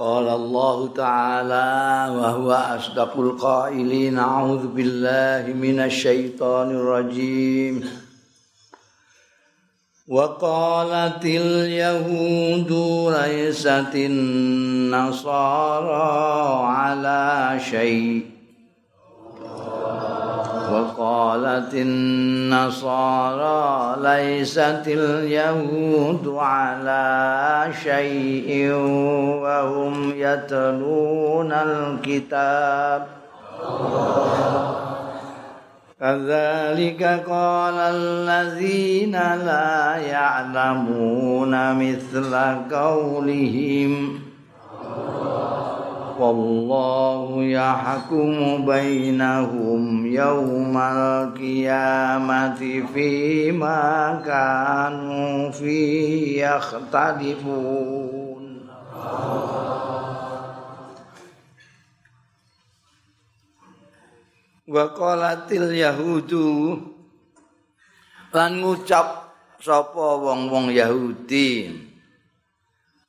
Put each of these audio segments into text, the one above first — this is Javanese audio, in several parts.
قال الله تعالى وهو أصدق القائلين أعوذ بالله من الشيطان الرجيم. وقالت اليهود ليست النصارى على شيء. وقالت النصارى ليست اليهود على شيء وهم يتلون الكتاب. كذلك قال الذين لا يعلمون مثل قولهم. wallahu yahkumu bainahum yawmal qiyamati fi ma kanu fi yakhtalifun. Wa qalatil yahudu lan ngucap sapa wong-wong Yahudi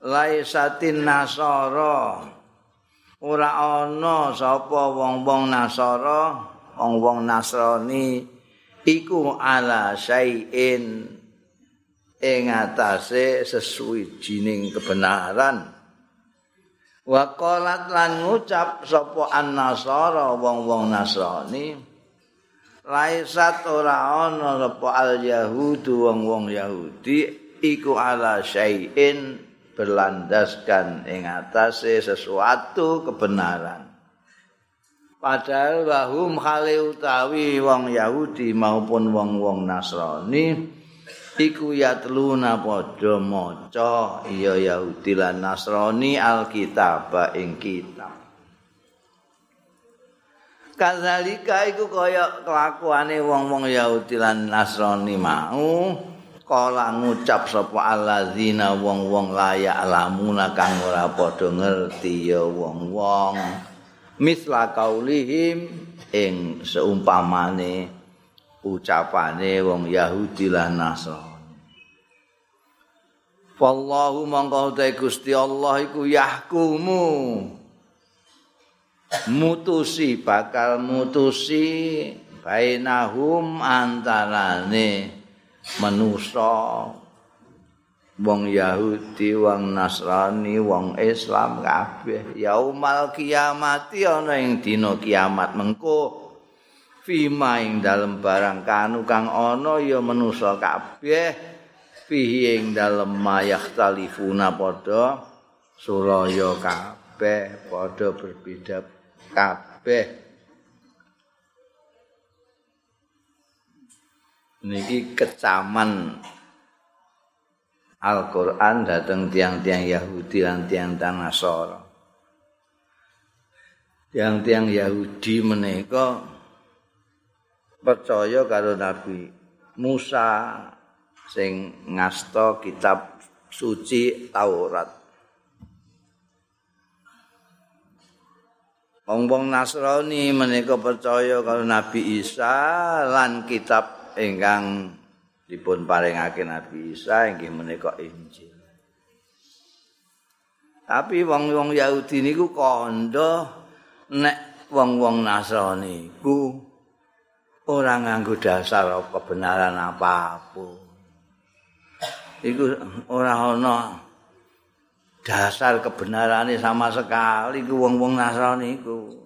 laisatin nasara. Ora ana sapa wong-wong Nasara, wong-wong Nasrani iku ala syai'in ing atase sesuwijining kebenaran. Wa qalat lan ngucap sapa an-Nasara wong-wong Nasrani Laisat ora ana sapa al-Yahudu wong-wong Yahudi iku ala syai'in berlandaskan ing atase sesuatu kebenaran. Padahal wahum khali utawi wong Yahudi maupun wong-wong Nasrani iku yatluna padha maca iya Yahudi lan Nasrani Alkitab ing kitab. Kadzalika iku kaya kelakuane wong-wong Yahudi lan Nasrani mau kala ngucap sapa alladzina wong-wong layak lamuna kang ora padha ngerti ya wong-wong. Misla kaulihim ing seumpamane ucapane wong Yahudi lan Nasrani. Wallahu mangko te Gusti Allah iku yahkumu. Mutusi bakal mutusi bainahum antarane manusa wong Yahudi, wong Nasrani, wong Islam kabeh. Yaumal kiamati ana ing dina kiamat mengko. Fima ing dalem barang kanu kang ana ya manusa kabeh. Fihi ing dalem mayah talifuna padha suraya kabeh padha berbeda kabeh niki kecaman Al-Qur'an dateng tiang-tiang Yahudi lan tiang-tiang Nasara. Tiang-tiang Yahudi menika percaya karo Nabi Musa sing ngasta kitab suci Taurat. Wong-wong Nasrani menika percaya karo Nabi Isa lan kitab ingkang dipun paringake Nabi Isa inggih menika Injil. Tapi wong-wong Yahudi niku kandha nek wong-wong Nasrani iku ora nganggo dasar kebenaran apapun. Iku ora ana dasar kebenarane sama sekali ku wong-wong Nasrani iku.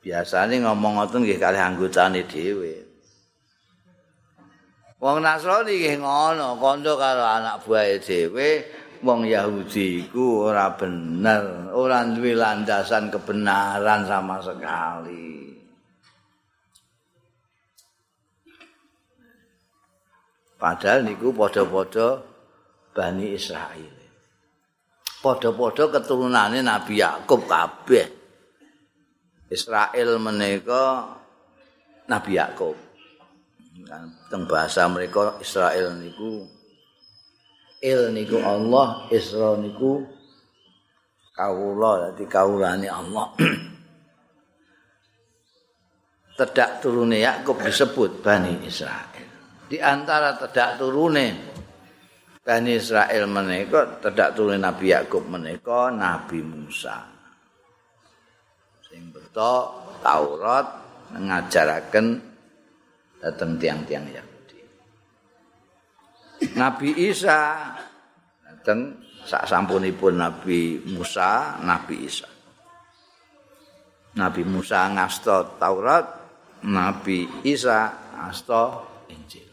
Biasane ngomong ngoten nggih kalih anggotane dhewe. Wong Nasrani nggih ngono, kandha karo anak buahe dhewe, wong Yahudi iku ora bener, ora duwe landasan kebenaran sama sekali. Padahal niku padha-padha Bani Israel. Padha-padha keturunane Nabi Yakub kabeh. Israel menika Nabi Yakub. Teng bahasa mereka Israel niku Il niku Allah, Isra niku kawula, dadi kawulane Allah. tedak turune Yakub disebut Bani Israel. Di antara tedak turune Bani Israel menika tidak turun Nabi Yakub menika Nabi Musa. Beto Taurat ngajaraken dateng tiang-tiang Yahudi. Nabi Isa dateng sak sampunipun Nabi Musa, Nabi Isa. Nabi Musa ngasta Taurat, Nabi Isa ngasta Injil.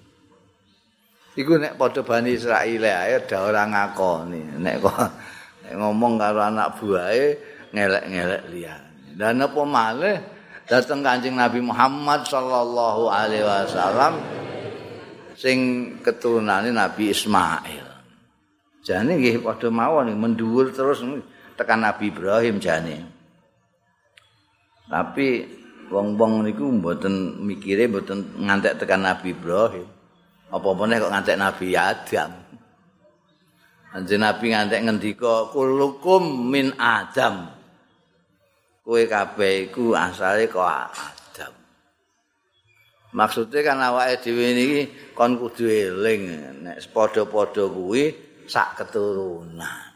Iku nek padha Bani Israil ae ada ora ngakoni. Nek kok ngomong karo anak buahe ngelek-ngelek liyane. Dan apa malih dateng Kanjeng Nabi Muhammad sallallahu alaihi wasallam sing keturunane Nabi Ismail. Jane nggih padha mawon mendhuwur terus tekan Nabi Ibrahim jane. Tapi wong-wong niku mboten mikire mboten ngantek tekan Nabi Ibrahim. apa meneh kok ngantek Nabi Adam. Anjir Nabi ngantek ngendika kulukum min Adam. Kowe kabeh iku asale kok Adam. Maksudnya kan awake dhewe niki kon kudu eling nek padha-padha kuwi sak keturunan.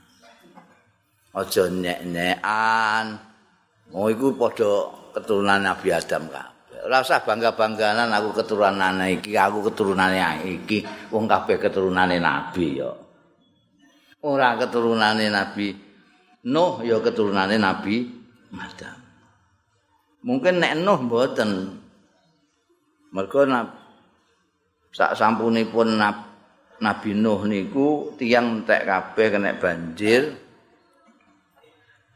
Aja nyek-nyekan. Oh iku padha keturunan Nabi Adam kan. ora usah bangga-bangganan aku keturunane iki, aku keturunane iki, wong kabeh keturunane nabi ya. Ora keturunane nabi Nuh ya keturunane nabi Adam. Mungkin nek Nuh mboten. Mergo sak sampunipun Nabi Nuh niku tiyang entek kabeh kena banjir.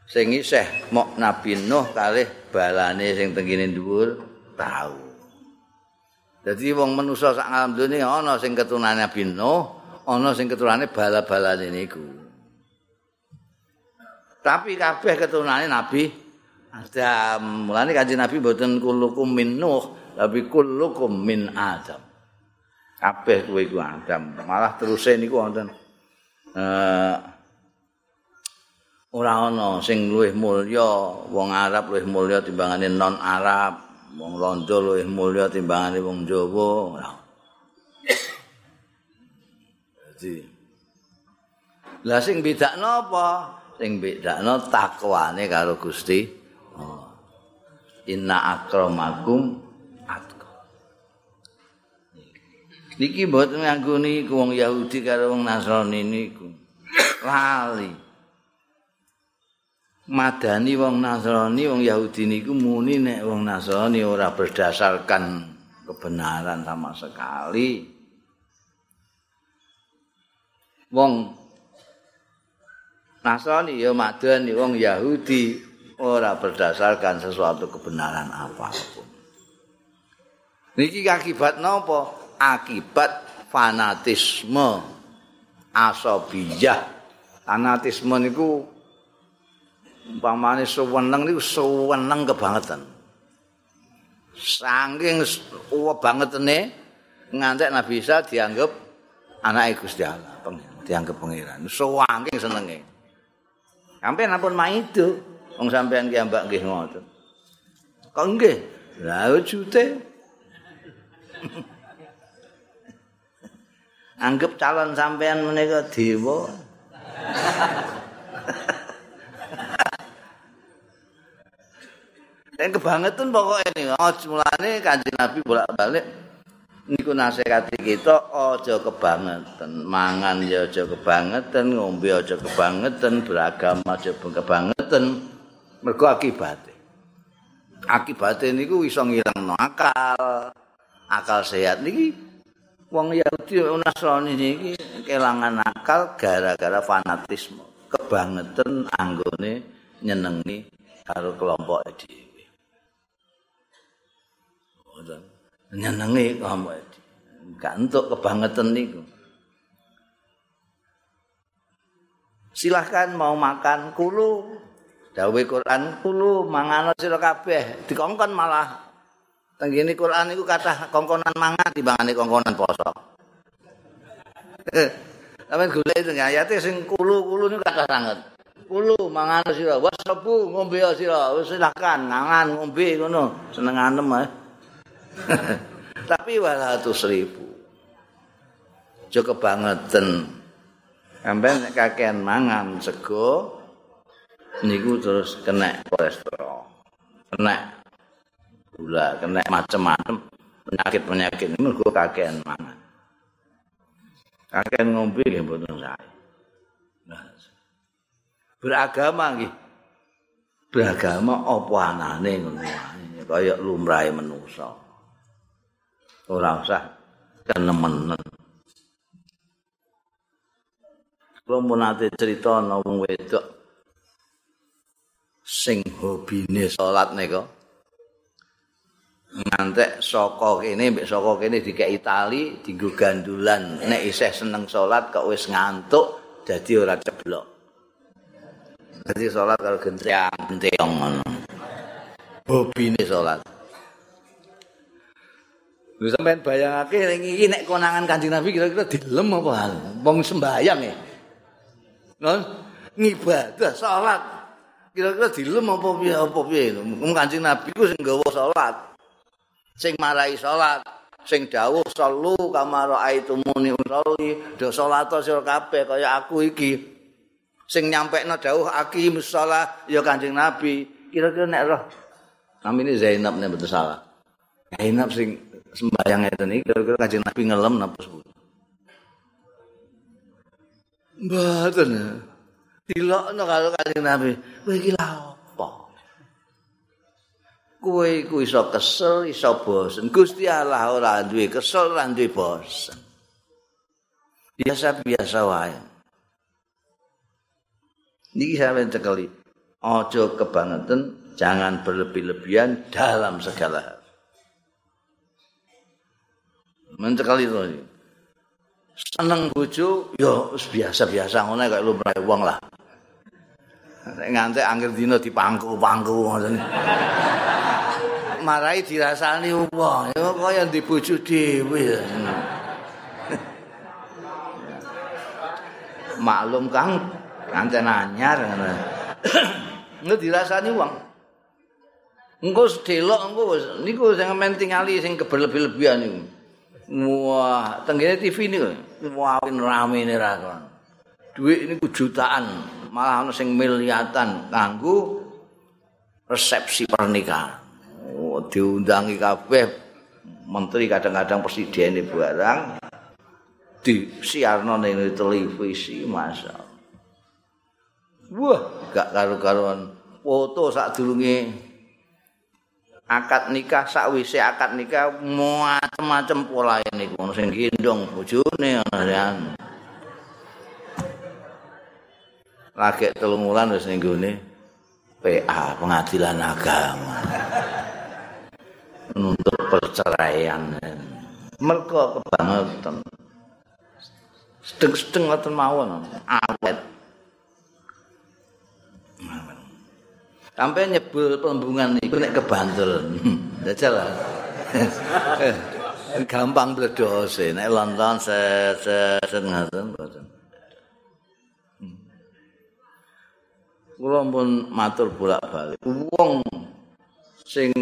Sing isih mok Nabi Nuh kalih balane sing tengene dhuwur tahu. Jadi wong manusa sak alam dunia ana sing keturunane Nabi Nuh, ana sing keturunane bala-balane niku. Tapi kabeh keturunane Nabi Adam. Mulane kanjeng Nabi mboten kulukum min Nuh, tapi kulukum min Adam. Kabeh kowe iku Adam. Malah teruse niku wonten eh ora ana sing luwih mulya wong Arab luwih mulya timbangane non Arab. wong londo luwih mulya timbangane wong Jawa. Dadi Lah sing bedakno apa? Sing bedakno takwane karo Gusti. Inna akramakum atqa. Niki mboten nganggoni wong Yahudi karo wong Nasrani niku. Lali. madani wong Nasrani wong Yahudi niku muni nek wong Nasrani ora berdasarkan kebenaran sama sekali wong Nasrani ya madani wong Yahudi ora berdasarkan sesuatu kebenaran apapun niki akibat napa akibat fanatisme asobiyah fanatisme niku umpamane suweneng niku suweneng kebangetan. Saking uwa bangetene ngantek Nabi Isa dianggap anake Gusti Allah, dianggap pangeran. Saking senenge. Sampeyan ampun maido wong sampeyan ki ambak nggih ngoten. Kok nggih? Lah jute. Anggap calon sampeyan menika dewa. Dan kebangetan pokoknya ini, oh mulane kanji Nabi bolak-balik niku nasihati kita aja kebangetan, mangan ya aja kebangetan, ngombe aja kebangetan, beragama aja kebangetan, mergo akibate. Akibate niku iso ngilangno akal, akal sehat niki wong Yahudi Nasrani niki kelangan akal gara-gara fanatisme, kebangetan anggone nyenengi karo kelompok dhewe. nyenengi kamu gak entuk kebangetan niku. Silahkan mau makan kulu dawe Quran kulu mangan sira kabeh dikongkon malah tenggene Quran niku kathah kongkonan mangan timbangane kongkonan poso Sampeyan golek itu ayate sing kulu-kulu niku kathah sanget. Kulu mangan sira, wasabu ngombe sira, silahkan mangan ngombe ngono, seneng anem ae. Tapi wala seribu. Jo kebangetan Sampai nek kakean mangan sego niku terus kena kolesterol. Kena gula, kena macam-macam penyakit-penyakit ini mergo kakean mangan. Kakean ngombe nggih mboten sae. Beragama nggih. Beragama apa anane ngono kaya lumrahe manusa. Ora usah kenemenen. Kulo mun ate crita ana wong wedok sing hobine salat nika. Ngantek saka kene mbek saka kene dikeki tali dienggo gandulan. Nek isih seneng salat kok wis ngantuk dadi ora ceblok. Dadi salat karo gentriang gentriong ngono. Hobine salat. Lu sampean bayangake ning iki nek konangan Kanjeng Nabi kira-kira dilem apa hal? Wong sembayang ya. non ngibadah salat kira-kira dilem apa piye apa piye mung kancing nabi ku sing gawa salat sing marai salat sing dawuh sallu kamaro aitumuni usolli do salat sira kabeh kaya aku iki. Sing nyampekno dawuh aki musalla ya kancing nabi. Kira-kira nek roh. Namine Zainab nek betul salah. Zainab sing sembayang ngeten iki kira-kira kancing nabi ngelem napa sebut? Mboten. Dilokno karo Kanjeng Nabi. Kowe iki apa? Kowe iku iso kesel, iso bosen. Gusti Allah ora duwe kesel, ora duwe bosen. Biasa-biasa wae. Niki sampeyan cekeli. Aja kebangetan, jangan berlebih-lebihan dalam segala hal. Mencekali itu. seneng bojo ya biasa-biasa ngono kaya lumrahe wong lah. Ngantek akhir dina dipangku-pangku ngoten. Marai dirasani wong ya kaya di bojo dhewe. Maklum Kang, kancen anyar ngono. Nek dirasani wong. Engko sedelok engko niku sing men tingali sing keberlebih-lebihan niku. Wah, tenggene TV ini wah rame ini rakon. Duit ini jutaan, malah ana sing miliatan kanggo resepsi pernikahan. Oh, diundangi kabeh menteri kadang-kadang presiden ini barang di siarno ning televisi masa. Wah, gak karu-karuan foto sak durunge akad nikah sakwise akad nikah macam-macam pola ini ono sing gendong bojone ana lagi telung wulan wis ning gone PA pengadilan agama. Untuk perceraian. Mereka kebangetan. Sedeng-sedeng ngoten mawon. Awet. Sampai nyebul pembungan itu nek kebantul jajal gampang bledos nek lonton se se se kula pun matur bolak-balik. Wong sing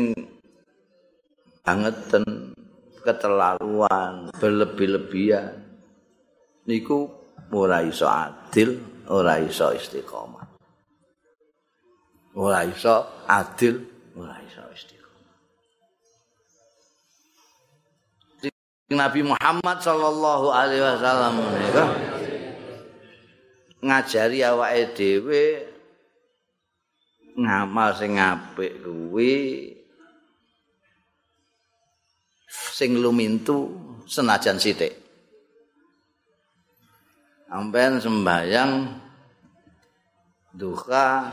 bangeten keterlaluan berlebih-lebihan niku ora iso adil ora iso istiqomah. Ora iso adil ora iso istiqomah. Nabi Muhammad sallallahu alaihi wasallam ngajari awake dhewe ngamal sing apik kuwi sing lumintu senajan sithik amben sembayang duka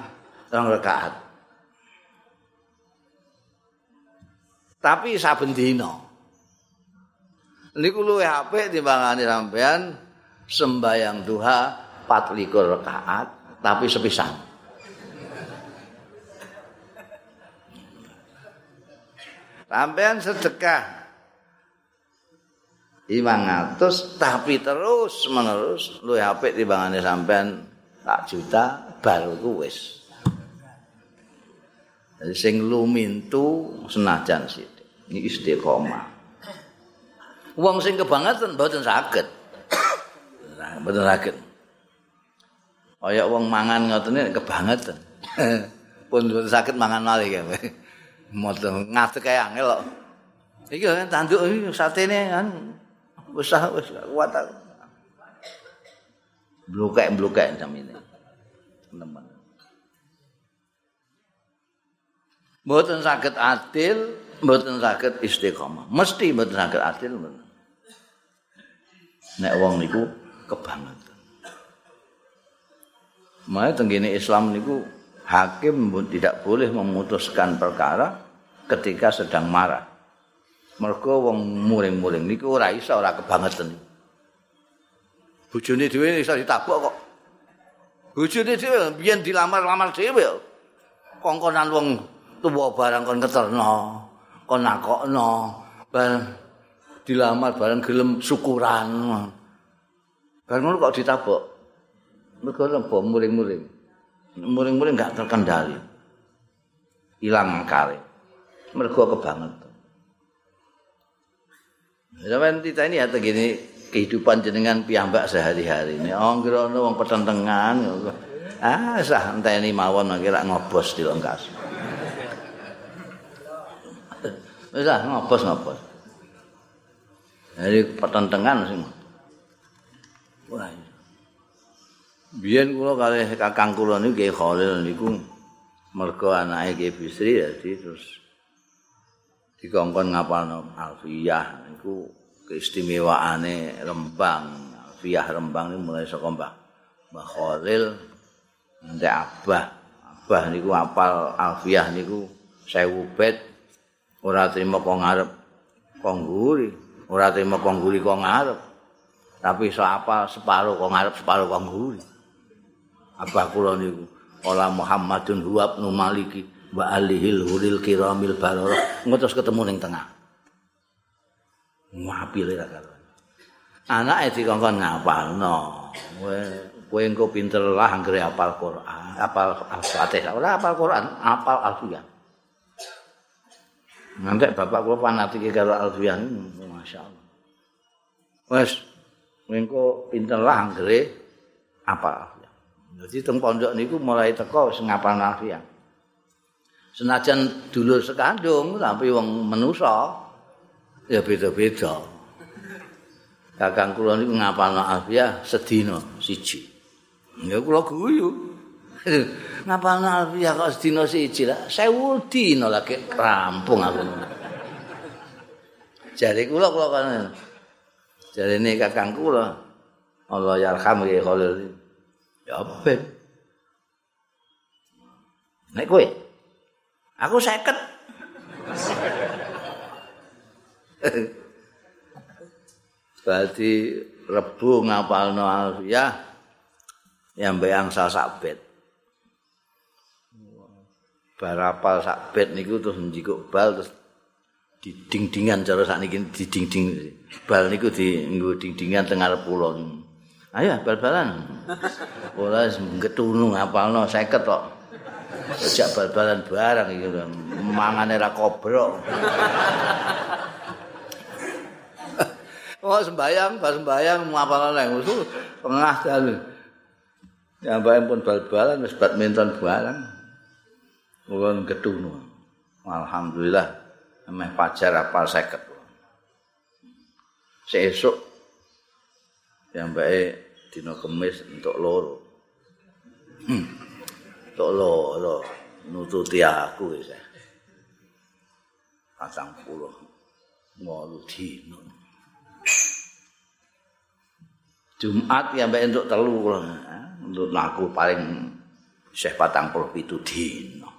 rong rakaat. Tapi saben dina. Niku luwih apik timbangane sampean sembayang duha 24 rakaat tapi sepisan. Sampean sedekah. imang atus tapi terus menerus. Luwih apik timbangane sampean tak juta baru wis. Sing lumintu senajan sithik. Iki istiqomah. Wong sing kebangetan mboten saged. Mboten saged. Kaya wong mangan ngoten kebangetan. Pun sakit mangan malih ya. Moto ngadeg kaya angel kok. Iki kan tanduk iki satene kan wis wis kuat. Blukek-blukek jamine. Teman. Mboten saged adil, mboten saged istiqomah. Mesti mboten saged adil. Nek wong niku kebangetan. Makanya tenggine Islam niku hakim tidak boleh memutuskan perkara ketika sedang marah. Mergo wong muring-muring niku ora iso ora kebangetan. Bojone dhewe iso ditabok kok. Bojone dhewe biyen dilamar-lamar dhewe. Kongkonan wong tuwa barang kon keterno, kon nakokno, barang dilamar barang gelem syukuran. Ngono kok ditabok. mergo lembo muring-muring. Muring-muring enggak terkendali. Hilang akale. Mergo kebangetan. Zaman kita ini ya gini kehidupan jenengan piyambak sehari-hari ini. Oh, kira ono wong petentengan. Ah, sah enteni mawon kira ngobos di. Wis ah ngobos ngobos. Jadi petentengan sing. Wah, Biyen kula kalih kakang kula niku Ki Khalil niku mergo anake Ki Bisri dadi terus dikongkon ngapalno Alfiyah niku keistimewaane Rembang. Alfiyah Rembang niku mulai saka Mbah Mbah Khalil ndek Abah. Abah niku apal Alfiyah niku 1000 bet ora trima kok ngarep kok ngguri, ora trima kok ngguri kok ngarep. Tapi iso apal separuh kok ngarep separuh kok ngguri. Abah kula niku Ola Muhammadun huwab nu maliki wa alihil huril kiramil barara. Ngutus ketemu ning tengah. Ngapile ra karo anake dikongkon ngapalno. Kowe kowe engko pinter lah anggere apal Quran apal Al-Fatihah ora apal Quran apal Al-Fatihah Nanti bapak kula fanatik karo Al-Fatihah masyaallah. Wes engko pinter lah anggere apal Jadi teng pondok niku mulai teko wis ngapal nafiah. Senajan dulur sekandung tapi wong menusa ya beda-beda. Kakang kula niku ngapal nafiah sedina siji. Ya kula guyu. ngapal nafiah kok sedina siji lah. Sewu dina lagi rampung aku. Jadi kula kula kan. Ini kakang kula. Allah yarham ya Khalil. Ya ben. Nek kowe aku seket. Berarti rebu ngapalno alfiyah yang bayang sak bet. Barapal sak bet niku terus njikuk bal terus diding-dingan cara sakniki diding-ding bal niku di nggo ding-dingan tengah pulau Ayo bal-balan. Ora getunu ngapalno 50 kok. Sejak bal-balan barang iki mangane ra kobrok. Oh sembayang, pas sembayang ngapalno nang usul tengah dalu. Ya mbak pun bal-balan wis badminton barang. Ulun getunu. Alhamdulillah emeh pacar apal 50. Sesuk yang baik dino kemis untuk loro. Hmm. untuk loro nututi aku ya pasang puluh. Mau dino Jumat yang baik untuk telu untuk aku paling Syekh patang puluh itu dino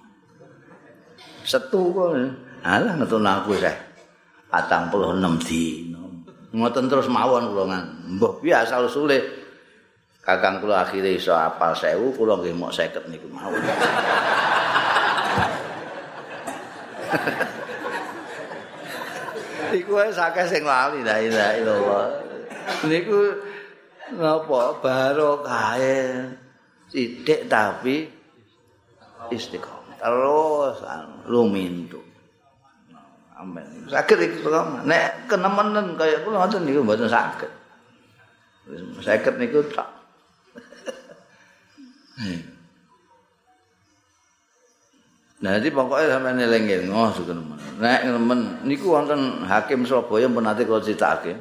setu kok alah untuk aku Syekh patang puluh enam dino ngoten terus mawon kula ngan. Mbah biasa usule kakang kula akhire iso apal 1000 kula nggih mok 50 niku mawon. Iku wae sakeh sing lali la ilaha illallah. Niku napa barokah sithik tapi istiqomah. Terus lumintu. Amin. Sakit iki kok. Nek kenemenen kaya kula ngoten niku mboten sakit. Sakit niku tak. Hmm. Nah, jadi pokoknya sampai nilai oh, nemen. Nek nemen, niku wonten hakim Surabaya pun nanti kalau cerita hakim.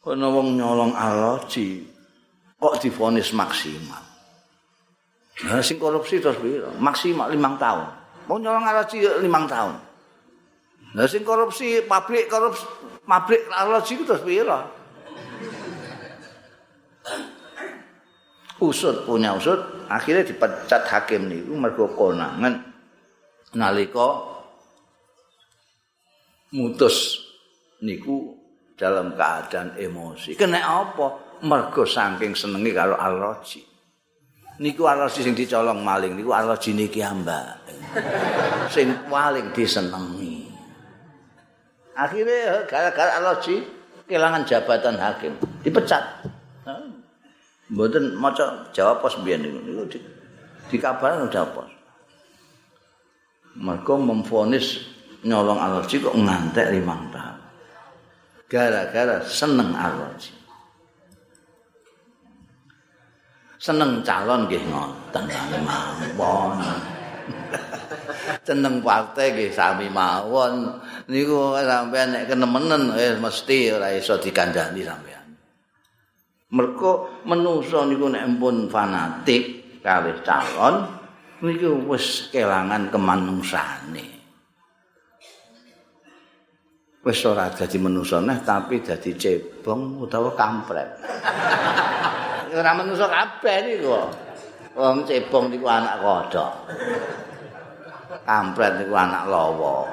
Kono wong nyolong aloji, kok difonis maksimal. Nah, sing korupsi terus piro? Maksimal limang tahun. Mau nyolong aloji limang tahun. Nah, sing korupsi pabrik korupsi pabrik aloji terus piro? Usut punya usut, akhirnya dipecat hakim niku mergo konangan nalika mutus niku dalam keadaan emosi. Kena apa? Mergo saking senengi karo Al-Raji. Niku Al-Raji sing dicolong maling niku Al-Raji niki amba. sing paling disenengi. Akhirnya gara-gara Al-Raji kehilangan jabatan hakim, dipecat. Mboten maca jawab pos mbiyen niku niku di, dikabaran udah pos. Mergo memfonis nyolong alergi kok ngantek limang tahun. Gara-gara seneng alergi. Seneng calon nggih ngoten mawon. seneng partai nggih sami mawon. Niku sampeyan nek kenemenen eh, mesti ora iso dikandani sampeyan. Mergo menungso niku nek pun fanatik kalih calon niku wis kelangan kemanungsane wis ora dadi menungso neh tapi dadi cebong utawa kampret. Ora menungso kabeh niku. Wong cebong niku anak kodhok. Kampret niku anak lawa.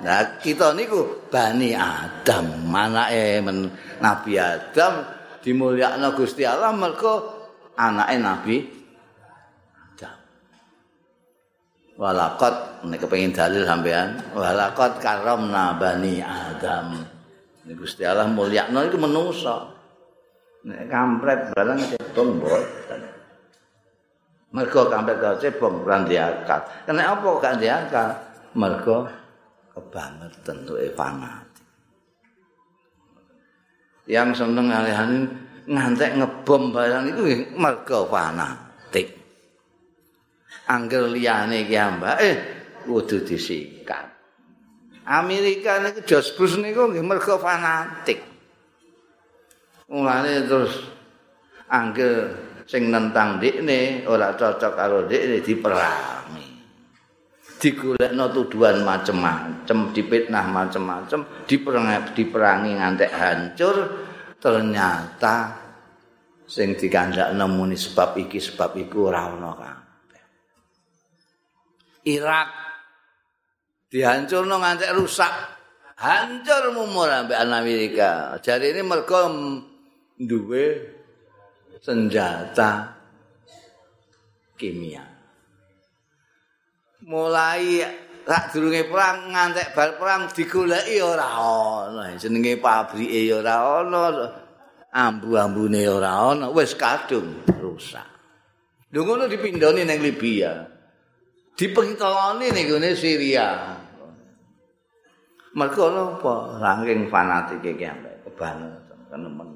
Nah, kita niku Bani Adam, manake Nabi Adam dimulyakno Gusti Allah mergo anake Nabi Adam. Walakot nek kepengin dalil sampean, walakot karamna Bani Adam. Nek Gusti Allah mulyakno iku menungso. Nek kampret barang cebong mboten. Mergo kampret cebong ora diangkat. Kenapa apa gak diangkat? Mergo kebangetan tuh fanatik. Yang seneng alihane ngantek ngebom barang itu mergo fanatik. Angger liyane iki ambake kudu disikat. Amerika niku George Bush niku nggih mergo fanatik. Mulane terus angger sing nentang dikne ora cocok karo dikne diperangi. Digolekno tuduhan macem-macem, dipitnah macem-macem, diperangi, diperangi ngantek hancur, ternyata sing dikandakno muni sebab iki sebab iku ora kabeh. Irak dihancurno ngantek rusak. Hancur mumur ambek Amerika. Jadi ini mergo duwe senjata kimia. Mulai rak durunge perang ngantek bal perang digoleki ora ana jenenge pabrike ya ora ana ambu-ambune ora ana wis kadung rusak. Lho ngono dipindhoni ning Libya. Dipengitoni ning gone Syria. Mergo apa rangking fanatik iki ambek kebangetan kenemen.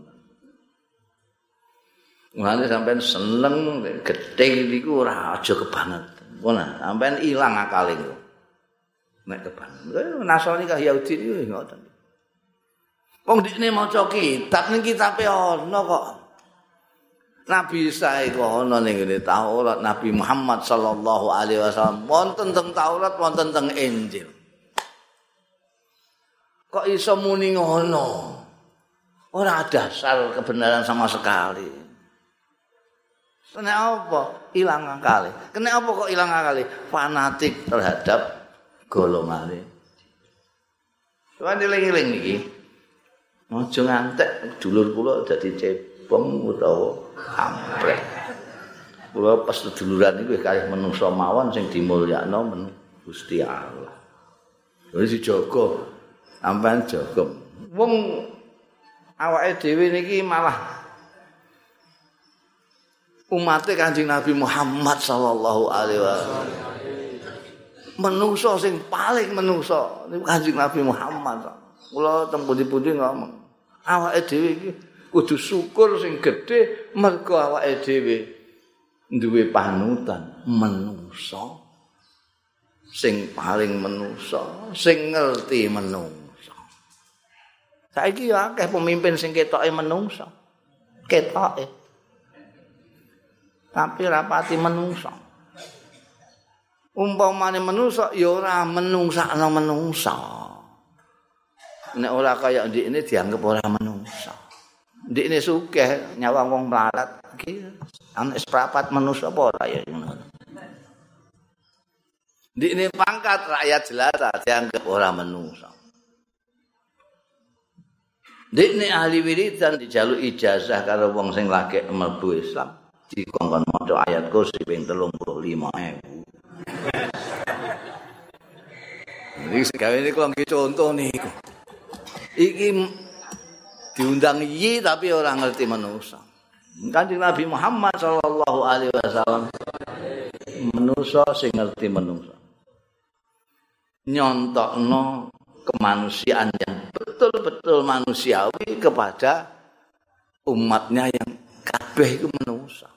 Mulane sampean seneng gedhe niku ora aja kebangetan Wona, sampean ilang akale niku. Nek keban. Nasrani kah Yahudi niku ngoten. Wong dikne maca kitab ning kitabe ana kok. Nabi Isa iku ana ning ngene Taurat, Nabi Muhammad sallallahu alaihi wasallam wonten teng Taurat, wonten teng Injil. Kok iso muni ngono? Ora dasar kebenaran sama sekali. Kena apa? Hilang akal. Kena apa kok hilang akal? Fanatik terhadap golongan ini. Tuhan diling-iling ini. Ngantek dulur kula dadi cebong utawa kampret. Kula pas duluran iku kalih menungso mawon sing dimulyakno men Gusti Allah. Wis dijaga. Sampeyan jaga. Wong awake dhewe niki malah umat Kanjeng Nabi Muhammad sallallahu alaihi wasallam. Menungso sing paling menungso niku Kanjeng Nabi Muhammad. Kula pundi-pundi ngomong, awake dhewe iki kudu syukur sing gedhe mergo awake dhewe. Duwe panutan menungso. Sing paling menungso sing ngerti menungso. Saiki akeh pemimpin sing ketoke menungso. Ketoke tapi rapati menungso. Umpamane menungso ya ora menungsakno menungso. Nek ora kaya ndikne dianggap ora menungso. Ndikne sugih nyawa wong melarat iki ana seprapat manusa apa ora ya ngono. Ndikne pangkat rakyat jelata dianggap ora manusa ndikne ahli wiridan dijaluk ijazah karo wong sing lagi mlebu Islam dikongkon maca ayat kursi ping 35000 Iki segawe niku contoh niku. Iki diundang yi tapi orang ngerti manusia. Kanjeng Nabi Muhammad sallallahu alaihi wasallam manusia sing ngerti manusia. Nyontokno kemanusiaan yang betul-betul manusiawi kepada umatnya yang kabeh itu manusia.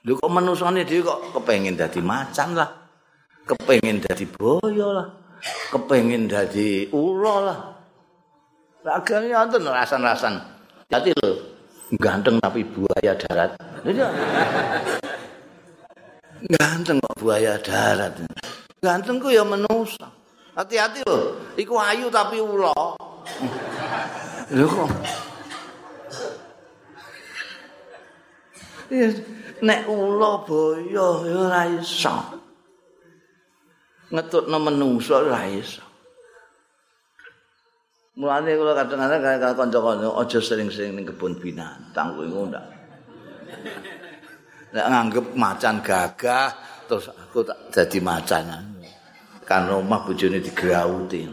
Lho kok manusane dhewe kok kepengin dadi macan lah. Kepengin dadi boyo lah. Kepengin dadi ula lah. Lagane wonten rasan-rasan. Jadi lho, ganteng tapi buaya darat. ganteng kok buaya darat. Ganteng ku ya manusa. Hati-hati lho, iku ayu tapi ula. Lho kok. Nek ula boyo ya ora iso. Ngetutno menungso ora iso. Mulane kula kadang-kadang kaya kanca-kanca aja sering-sering ning kebun binatang kuwi ndak. Nek nganggep macan gagah terus aku tak jadi macan. Kan rumah bojone digrauti.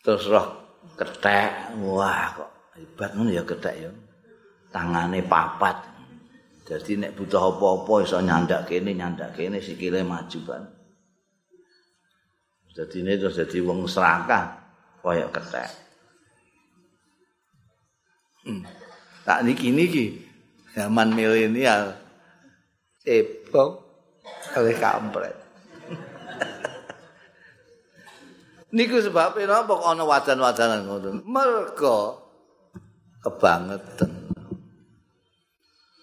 terus roh ketek, wah kok hebat ngono ya ketek ya. Tangane papat. Jadi nek butuh apa-apa iso nyandak kene, nyandak kene sikile maju banget. Jadi ini terus jadi wong serakah kaya ketek. Hmm. Tak niki niki zaman milenial cebong kali kampret. niku sebabnya kok ana wadan-wadanan ngoten. Mergo kebangetan.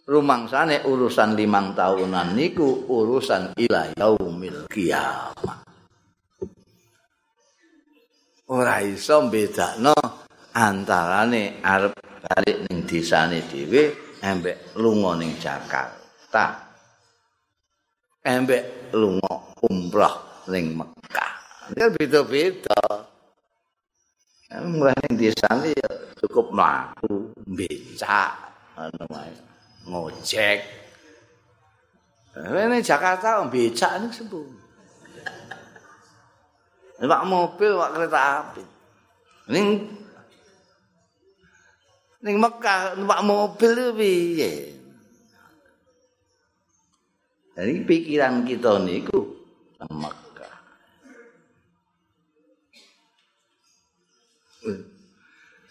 Rumangsane urusan limang tahunan niku urusan ila yaumil kiamat. ora iso bedakno antarane arep bali ning desane dhewe embek lunga ning Jakarta. Embek lunga umrah ning Mekah. Ya beda-beda. Mulai ning desane ya cukup mlaku becak ngono wae ngojek Ini Jakarta becak ini sembuh. Pak mobil, pak kereta api. Ning ning Mekah numpak mobil itu piye? Jadi pikiran kita niku Mekah.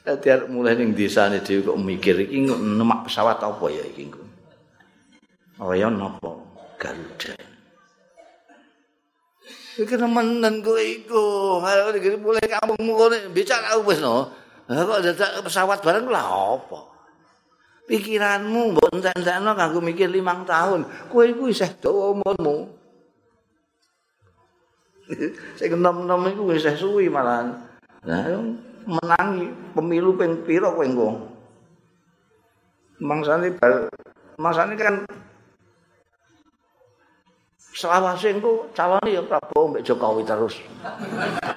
Dadi arep mulai ning desane dhewe kok mikir iki numpak pesawat apa ya iki. Oh ya napa? Garuda. Iki nemen kowe iku. Ayo iki mulai kampungmu kene bicara wis no. Kok dadak pesawat bareng lah apa? Pikiranmu mbok entek-entekno kanggo mikir limang tahun. Kowe iku isih dawa umurmu. Sing enom-enom iku isih suwi malah. Lah menangi pemilu ping pira kowe engko? Mangsane mangsane kan selawase engko calone ya Prabowo mbek Jokowi terus.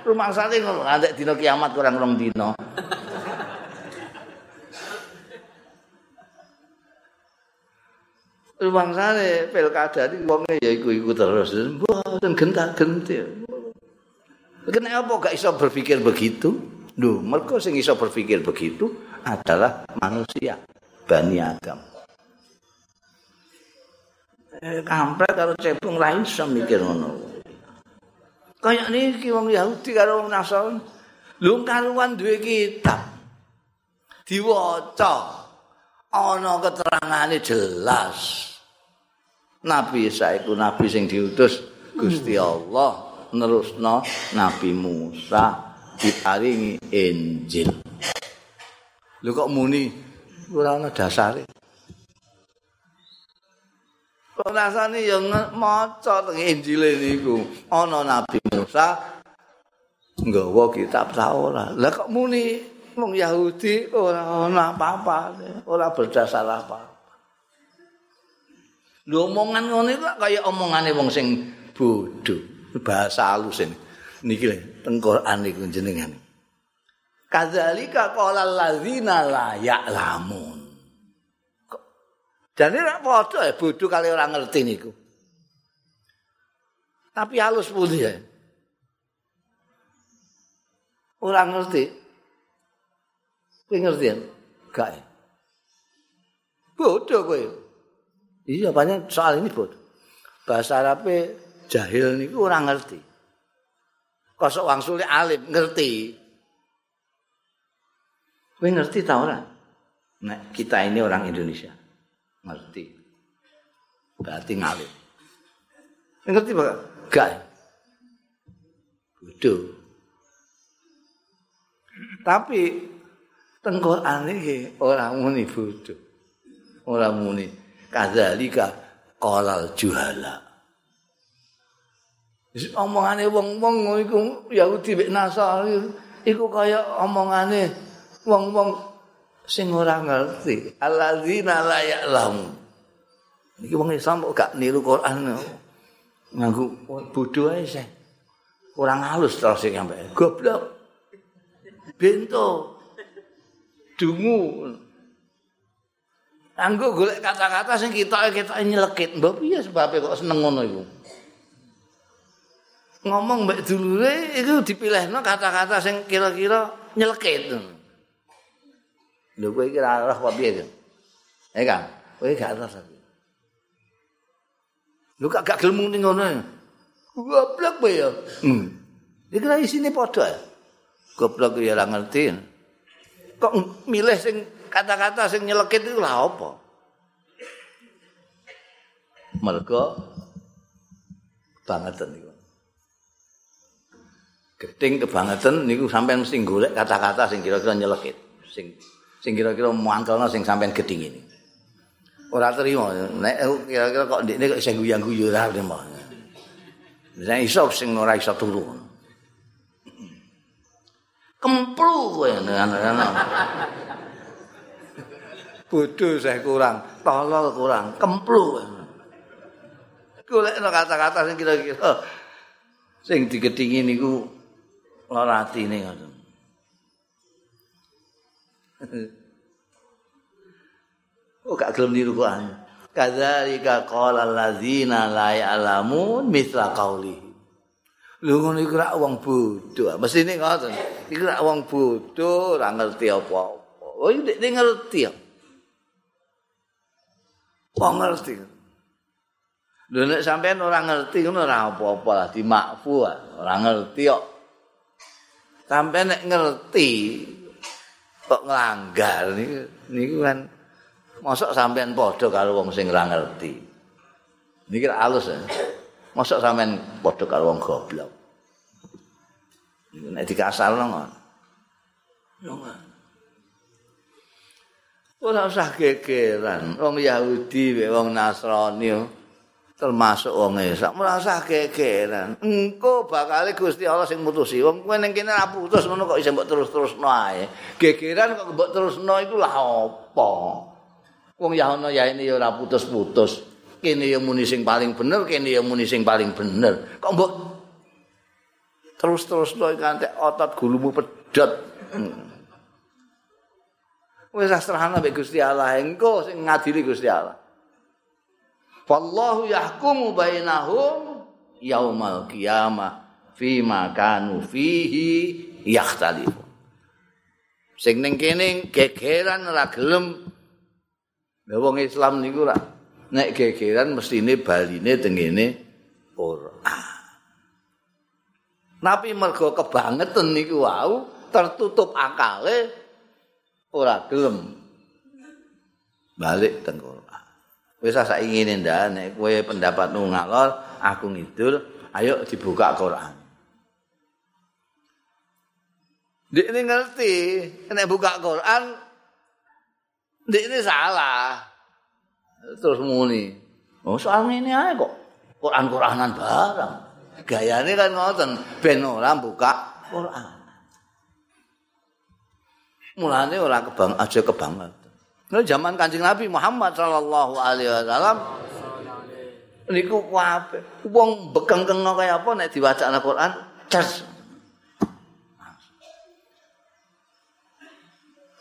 Rumangsane ngono ngantek dina kiamat kurang rong dina. Rumangsane pilkada iki wonge ya iku-iku terus. Mboten gentak-genti. Kenapa gak iso berpikir begitu? Duh, mereka sing iso berpikir begitu adalah manusia, Bani Adam. Eh, kampret karo cebong ra iso mikir ngono. Kayak niki wong Yahudi karo wong Nasrani. Lung karuan duwe kitab. Diwaca. Ana keterangane jelas. Nabi Isa iku nabi sing diutus Gusti Allah nerusno Nabi Musa diparingi Injil. Lho kok muni ora ana dasare. Kok rasane ya maca teng Injil niku ana Nabi Musa nggawa kitab Taurat. Lah kok muni wong Yahudi ora ana apa-apa, ora berdasar apa. Lho omongan ngene kok kaya omongane wong sing bodho, bahasa halus ini. Niki lho, Quran niku jenengan. Kadzalika qala alladzina la ya'lamun. Jadi nek padha ya bodho kali ora ngerti niku. Tapi halus pun ya. Ora ngerti. Kowe ngerti ya? Gak. Bodho kowe. Iya, banyak soal ini bodho. Bahasa Arab jahil niku ora ngerti. Kosok wong sulit alim ngerti. Kowe ngerti ta ora? Nek kita ini orang Indonesia. Ngerti. Berarti ngalim. Ngerti Pak? Gak. Bodoh. Tapi tengkoran iki ora muni bodoh. Ora muni kadzalika qalal juhala. Omongane wong-wong iku Yahudi mek Nasrani iku. Kaya omongane wong-wong sing ora ngerti. Alladzina la ya'lamu iki wong Islam kok gak niru Quran nganggo bodho ae sih kurang halus terus sing sampe. Goblok. Bento. Dungu. Anggo golek kata-kata sing kita kita nyelekit, mbok piye sebabe kok seneng ngono iku? Ngomong mbek dulure iku dipilihno kata-kata sing kira-kira nyelekit. Lho kowe iki ora roh apa piye? Eh kan, kowe gak roh tapi. Lho gak gak gelem muni ngono. Goblok kowe ya. Hmm. Iki ra isine padha. Goblok ya ora ngerti. Kok milih sing kata-kata sing nyelekit itu lah apa? Mergo bangetan niku. Gedeng kebangetan niku sampean mesti golek kata-kata sing kira-kira nyelekit. Sing sing kira-kira mangkelno sing sampean geding ini. Ora terima. Nek kira-kira kok ndekne kok isih guyang-guyu ora terima. Nek iso sing ora iso turu. Kemplu kowe anak-anak. Bodoh saya kurang, tolol kurang, kemplu. Golek kata-kata sing kira-kira sing digedingi niku lara atine ngoten. oh gak gelem niru Quran. Kadzalika qala alladzina la ya'lamun mithla qauli. Lho ngono iku rak wong bodho. Mesine ngoten. Iku rak wong bodho ora ngerti apa-apa. Oh iki nek ngerti. Wong ngerti. Lho nek sampean ora ngerti ngono ora apa-apa lah dimakfu ora ngerti kok. Sampeyan nek ngerti kok nglanggar niku niku kan mosok sampean padha karo wong sing ora ngerti. Niki halus ya. Mosok sampean padha karo wong goblok. Nek dikasarno ngono. Ora usah gegeran. Wong Yahudi wong Nasrani termasuk wong Isa merasa kekeran engko bakal Gusti Allah sing mutusi. Wong kowe ning kene ra putus ngono kok iso mbok terus-terusno ae. Gegeran kok mbok terusno iku lah apa? Wong ya ono ya ini ya ora putus-putus. Kene ya muni sing paling bener kene ya muni sing paling bener. Kok mbok terus-terusno kanthi otot gulumu pedot hmm. wis asrahana mbek Gusti Allah. Engko sing ngadili Gusti Allah Wallahu yahkumu bainahum yaumal qiyamah fima kanu fihi yakhtalifu. Sing ning kene gegeran ora gelem. wong Islam niku ora nek gegeran mestine baline tengene ora. Nabi mergo kebangetan niku wau tertutup akale ora gelem balik teng Quran. Wis ingine ndak nek kowe pendapatmu ngalor, aku ngidul, ayo dibuka Quran. Dik ini ngerti, nek buka Quran, dik ini salah. Terus muni, oh soal ini aja kok, Quran-Quranan barang. Gaya ini kan ngoten, ben orang buka Quran. Mulanya orang kebang, aja kebanget. Nah, zaman Kanjeng Nabi Muhammad sallallahu alaihi wasallam niku kuwabe. Wong bekengkeng kaya apa nek diwaca Al-Qur'an, cas.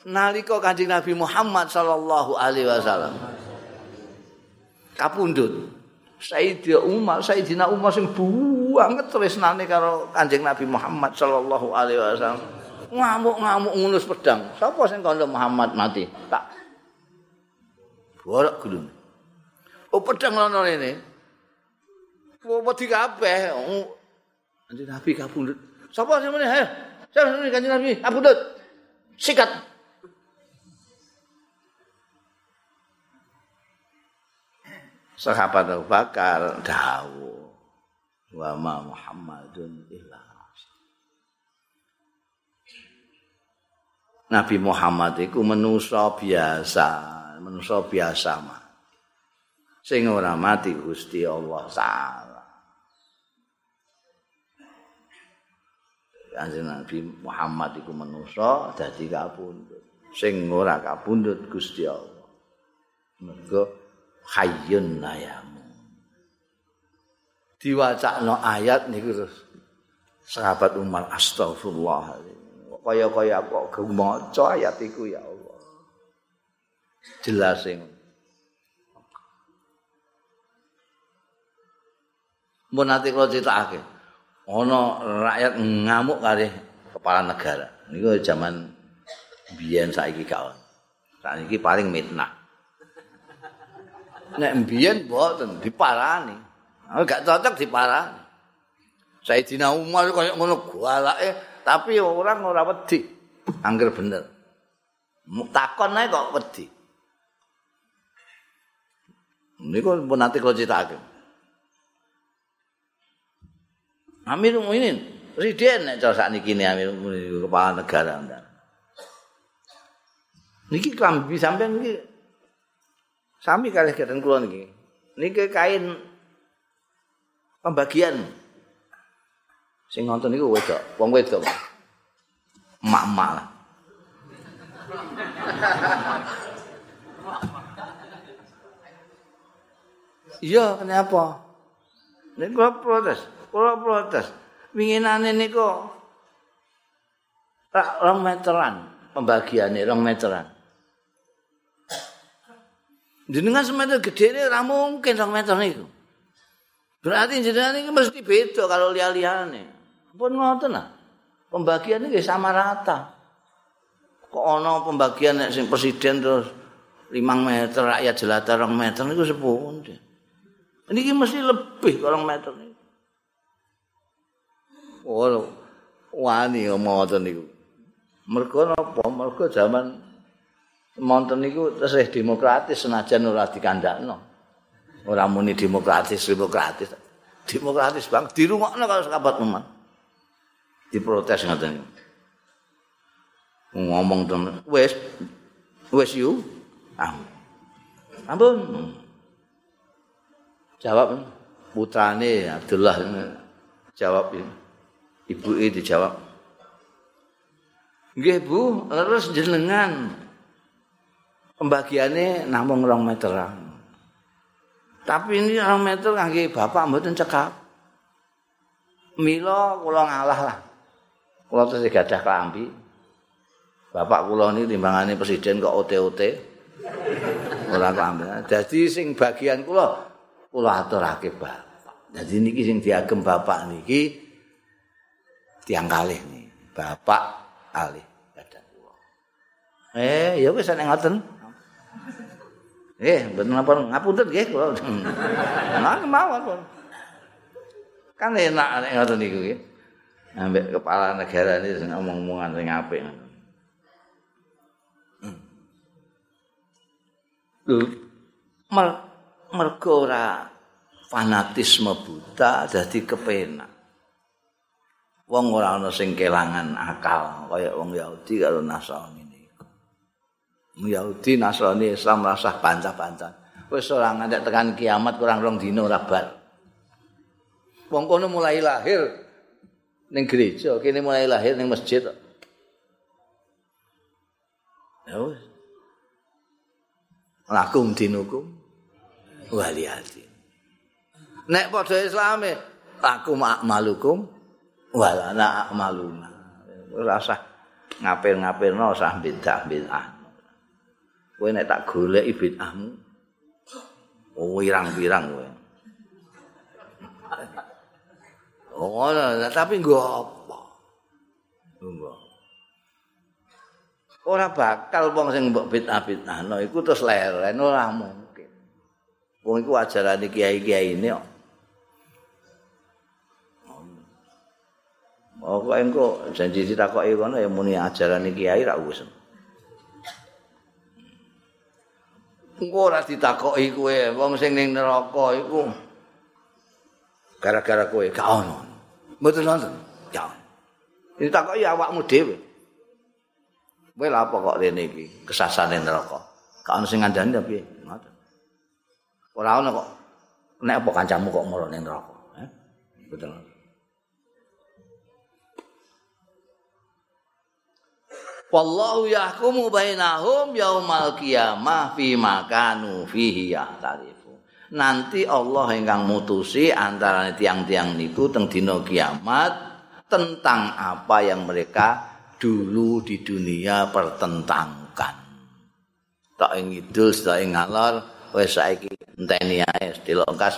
Nalika Kanjeng Nabi Muhammad sallallahu alaihi wasallam kapundhut. Sayyidina Umar, Sayyidina Umar sing banget tresnane karo Kanjeng Nabi Muhammad sallallahu alaihi wasallam. Ngamuk-ngamuk ngunus pedang. Sapa sing kandha Muhammad mati? Tak Warak gulung. Oh pedang lono ini. Oh wedi kabeh. Oh. Nanti Nabi kabundut. Sapa sing meneh? Ayo. Sapa sing kanjeng Nabi? Kabundut. Sikat. Sahabat Abu Bakar dawuh wa ma Muhammadun illa Nabi Muhammad itu manusia biasa. Manusia biasa mah. Sing ora mati Gusti Allah taala. Kanjeng Nabi Muhammad iku manusa dadi kapundhut. Sing ora kapundhut Gusti Allah. Mergo hayyun layamu. Diwacakno ayat niku terus sahabat Umar astagfirullah. Kaya-kaya kok maca ayat iku ya Allah. Jelas sing. Mun nanti kalau ceritake ana rakyat ngamuk kali kepala negara. Niku zaman biyen saiki gak saiki paling mitnah. Nek biyen mboten diparani. Gak cocok diparani. Sayyidina Umar kaya ngono galake tapi orang ora wedi. Angger bener. Takon ae kok wedi Niku pun nanti kalau cerita. Amir Mukminin, presiden nek cara sak niki Amir Mukminin kepala negara. Niki klambi sampean niki sami kalih keten kula niki. Niki kain pembagian sing ngonten niku wedok, wong wedok. Emak-emak lah. Iya, kenapa? Nek kula protes, kula protes. Winginane niku tak rong meteran pembagiane rong meteran. Jenengan semeter gede ora mungkin rong meter niku. Berarti jenengan ini mesti beda kalau lihat-lihatnya. Pun ngoten lah. Pembagian ini sama rata. Kok ono pembagian sing presiden terus 5 meter rakyat jelata rong meter niku sepuluh. Ini mesti lebih kalau meter. Oh, wani ngoten niku. Mergo napa? Mergo zaman monten niku tesih demokratis senajan ora dikandakno. Ora muni demokratis, demokratis. Demokratis bang, dirungokno kalau sahabat umat. Diprotes ngoten. Ngomong temen, wes, wes you, ampun. Jawab putrane Abdullah jawab ibu ini dijawab. Nggih Bu, terus jenengan pembagiannya namung rong meteran. Tapi ini rong meter kangge bapak mboten cekap. Mila kula ngalah lah. Kula terus gadah klambi. Bapak kula ini timbangane presiden kok ote-ote. Ora klambi. Jadi sing bagian kula kula aturake bapak. Jadi niki sing diagem bapak niki tiang kalih nih. Bapak alih kula. Eh, ya wis nek ngoten. Eh, bener napa ngapunten nggih kula. Nah, mawon. Kan enak nek ngoten niku nggih. ambek kepala negara ini sing ngomong-ngomongan sing apik. Lho, mer mergo ora fanatisme buta dadi kepenak. Wong ora ana sing kelangan akal kaya wong Yahudi karo Nasrani niku. Yahudi, Nasrani, Islam rasah bantah-bantah. Wis ora ngantek tekan kiamat kurang rong dino ora bar. Wong kono mulai lahir ning gereja, kene mulai lahir ning masjid. Ya wis. Lakum dinukum waliyati. Nek padha Islame, aku malukum wala ana maluna. Ora usah ngapir-ngapirno usah bidah-bidah kowe nek tak goleki bidahmu oh wirang-wirang kowe. Oh tapi nggo apa? Nggo. Ora bakal wong sing mbok bidah-bidahno iku terus leren ora mungkin wong iku ajarane kiai-kiai ini kok Oh kok engko janji ditakoki kono ya muni ajaran iki kiai ra wis. Engko ora ditakoki kowe wong sing ning neraka iku gara-gara kowe gak ono. Mboten nonton. Ya. Ditakoki awakmu dhewe. Kowe lha apa kok rene iki kesasane neraka? Gak ono sing ngandani tapi ngoten. Ora ono kok nek apa kancamu kok moro ning neraka. Betul. Wallahu yahkumu bainahum yaumal qiyamah fi makanu fihi yahtarifu. Nanti Allah ingkang mutusi antara tiang-tiang niku teng dina kiamat tentang apa yang mereka dulu di dunia pertentangkan. Tak ing idul, tak ing ngalor, wis saiki enteni ae delok kas.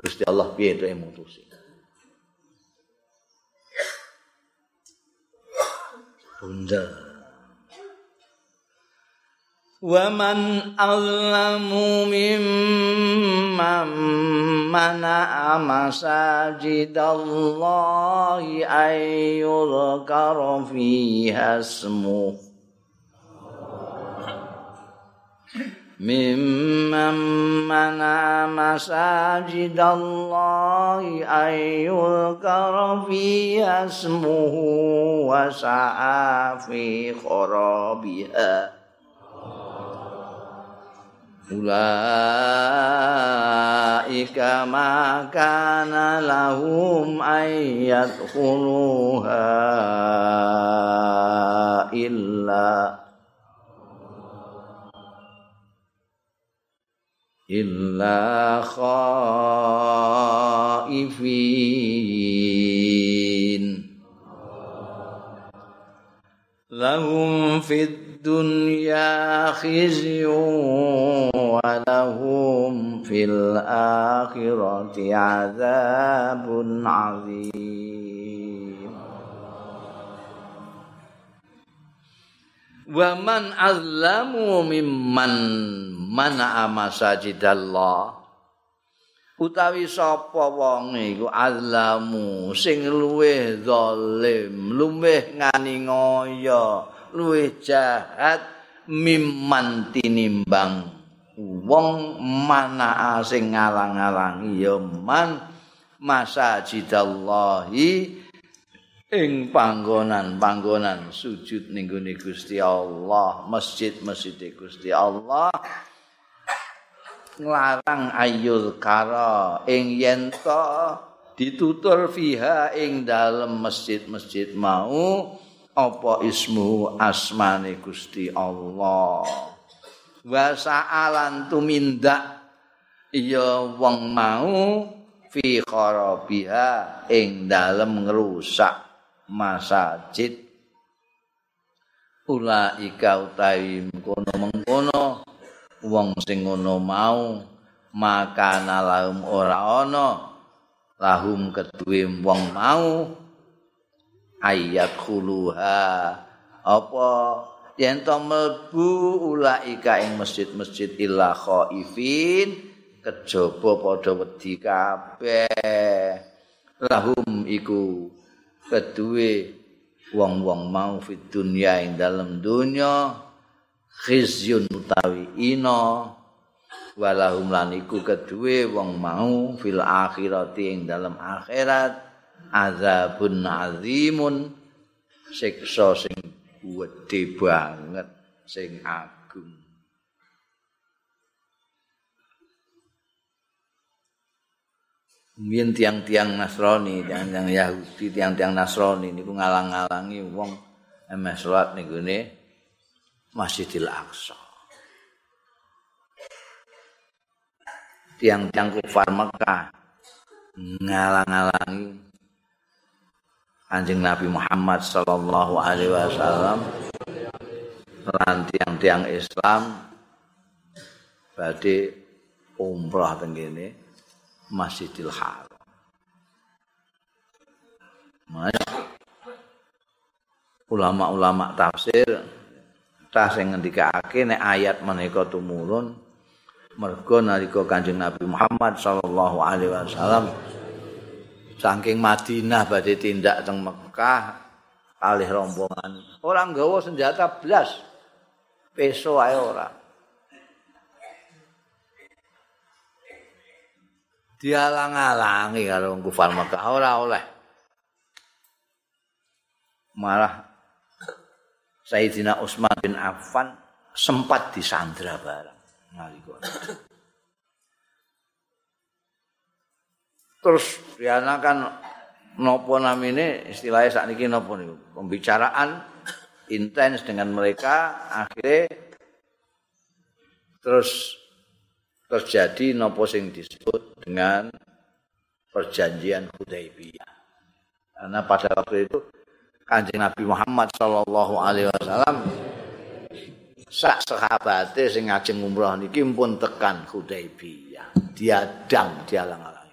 Gusti Allah piye to mutusi. bunda wa man allamu mimman mana amasajidallahi ayyul fiha ismuhu ممن منع مساجد الله أن يذكر فيها اسمه وسعى في خرابها. أولئك ما كان لهم أن يدخلوها إلا illa khaifin lahum fid dunya khizyun wa lahum fil akhirati adzabun azim wa man azlamu mimman mana amasajidallah utawi sapa wong iku azlamu sing luweh zalim luweh ngani ngoyo luweh jahat mimman tinimbang wong mana sing ngalang-alang ya man masajidallahi ing panggonan-panggonan sujud ning Gusti Allah masjid-masjid Gusti Allah nglarang ayul kara ing yen ditutur fiha ing dalem masjid-masjid mau apa ismu asmane Gusti Allah. Wa sa'alan tumindak ya wong mau fi kharabiha ing dalem ngrusak masjid ulaika utawi kono mengkono wong sing ngono mau maka lahum ora ana lahum keduwe wong mau ayat khuluha apa? Yen to mlebu ulaika ing masjid-masjid illa khaifin kejaba padha wedi kabeh. Lahum iku kedue wong-wong mau fit dunya ing dalem dunya khizyun utawi ina. Walahum lan iku kedue wong mau fil akhirati ing dalem akhirat. Azabun azimun. Siksa sing gedhe banget sing agung. Mien tiang-tiang Nasrani, tiang-tiang Yahudi, tiang-tiang Nasrani niku ngalang-alangi wong emes salat niku ne Masjidil Aqsa. Tiang-tiang kufar Mekah ngalang-alangi Kanjeng Nabi Muhammad sallallahu alaihi wasallam lan tiang-tiang Islam badhe umrah teng kene Masjidil Haram. Mas ulama-ulama tafsir ta sing ngendikake nek ayat menika tumurun mergo nalika Kanjeng Nabi Muhammad sallallahu alaihi wasallam saking Madinah badhe tindak teng Mekah alih rombongan. Orang gawa senjata blas. Peso ae ora. Dialang-alangi karo kufar Mekah. Ora oleh. Malah Sayyidina Utsman bin Affan sempat disandra barang nalika. Terus Riana kan nopo namine istilahnya saat ini nopo nih pembicaraan intens dengan mereka akhirnya terus terjadi nopo sing disebut dengan perjanjian Hudaybiyah. Karena pada waktu itu Kanjeng Nabi Muhammad sallallahu alaihi wasallam sak sahabate sing ngajeng umroh niki pun tekan Hudaybiyah. Diadang dialang-alang.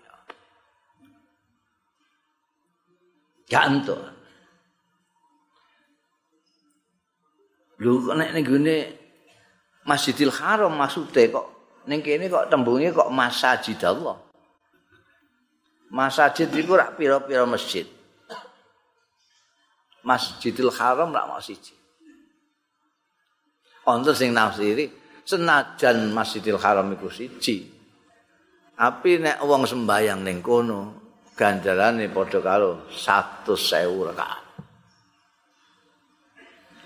Ganto. Lho kok nek ning Masjidil Haram maksude kok ning kene kok tembunge kok masjid Allah. Masjid iku rak pira-pira masjid. Masjidil Haram rak mau siji. Untuk sing nafsiri senajan Masjidil Haram iku siji. Tapi nek wong sembayang ning kono ganjarane padha karo 100.000 rakaat.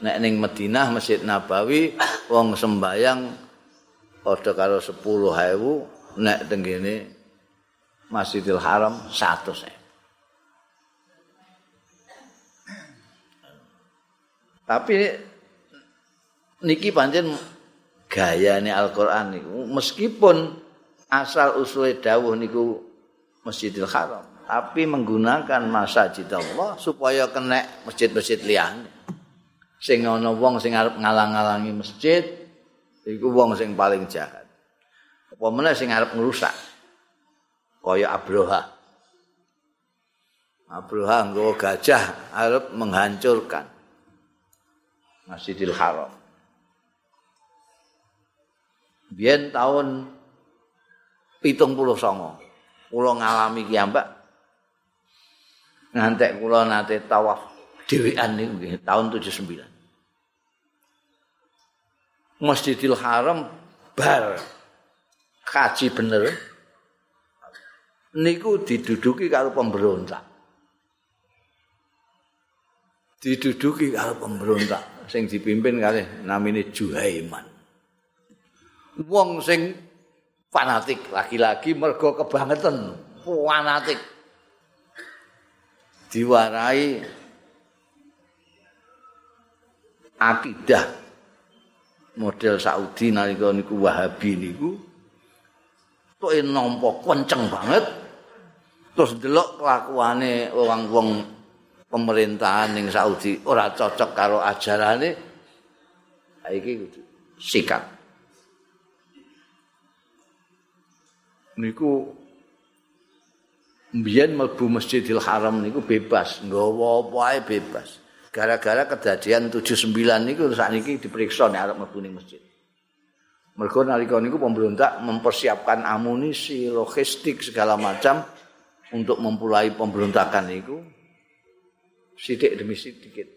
Nek ning Madinah Masjid Nabawi wong sembayang padha karo 10.000 nek tenggene Masjidil Haram 100.000. Tapi niki pancen gayane Al-Qur'an niku meskipun asal usule dawuh niku Masjidil Haram tapi menggunakan masjid Allah supaya kena masjid-masjid liyane. Sing ana wong sing arep ngalang-alangi masjid, iku wong sing paling jahat. Apa meneh sing arep ngrusak? Kaya Abroha. Abroha nggawa gajah arep menghancurkan Masjidil Haram. Biyen tahun pitung puluh songo, kula ngalami kiambak ngantek kula nate tawaf dhewean niku tahun 79. Masjidil Haram bar kaji bener niku diduduki karo pemberontak. Diduduki karo pemberontak sing dipimpin kali namine Juhaiman. Wong sing fanatik lagi-lagi mergo kebangetan fanatik. Diwarai akidah model Saudi nalika niku Wahabi niku. Tok nampa kenceng banget. Terus delok kelakuane wong-wong pemerintahan ning Saudi ora cocok karo ajarane iki sikat niku mbiyen mlebu Masjidil Haram niku bebas nggawa apa bebas. Gara-gara kejadian 79 niku sakniki diperiksa nek arep mlebu masjid. Mergo nalika niku pemberontak mempersiapkan amunisi, logistik segala macam untuk memulai pemberontakan itu sidik demi sedikit.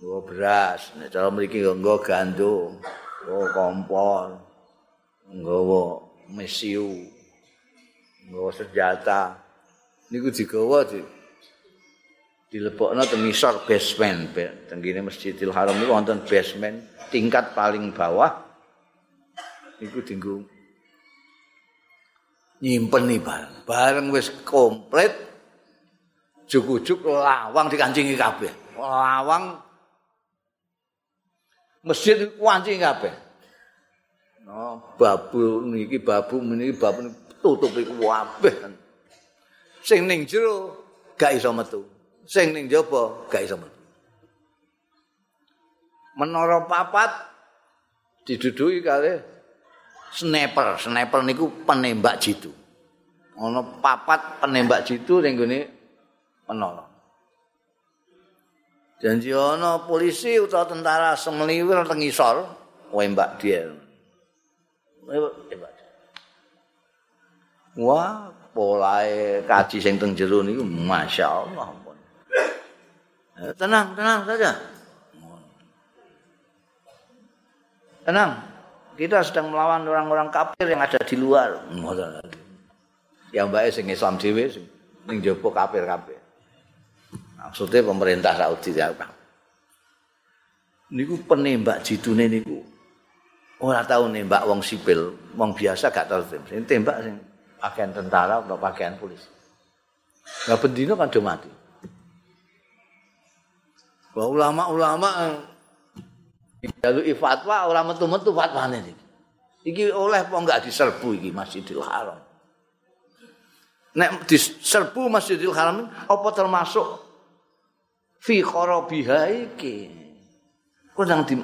Nggo beras, nek cara mriki nggo gandum, nggo kompor, nggo mesiu, nggo senjata. Niku digawa di dilebokno teng ngisor basement teng kene Masjidil Haram niku wonten basement tingkat paling bawah niku dinggo nyimpen nih bareng bareng wis komplit juk-juk lawang dikancingi kabeh. Lawang masjid kuancingi kabeh. No babu niki babu niki babu tutup iku kabeh. Sing ning jero gak iso metu. Sing ning jaba gak iso metu. Menara papat diduduki kali sniper. Sniper niku penembak jitu. Ana papat penembak jitu ning gone menara janji ana polisi utawa tentara semliwir teng isor wembak dia Wah, polae kaji sing teng jero niku masyaallah. Eh, tenang, tenang saja. Tenang. Kita sedang melawan orang-orang kafir yang ada di luar. Yang baik sing Islam dhewe ning kafir-kafir. Maksudnya pemerintah Saudi ya. Niku penembak jidune niku ora tau nembak wong sipil, wong biasa gak tau sing tembak sing pakaian tentara atau pakaian polisi. Nah, bendino kan mati. Bahwa ulama-ulama jaluk fatwa ora metu-metu fatwane iki. Iki oleh apa enggak diserbu iki Masjidil Haram. Nek diserbu Masjidil Haram apa termasuk fi kharabiha iki.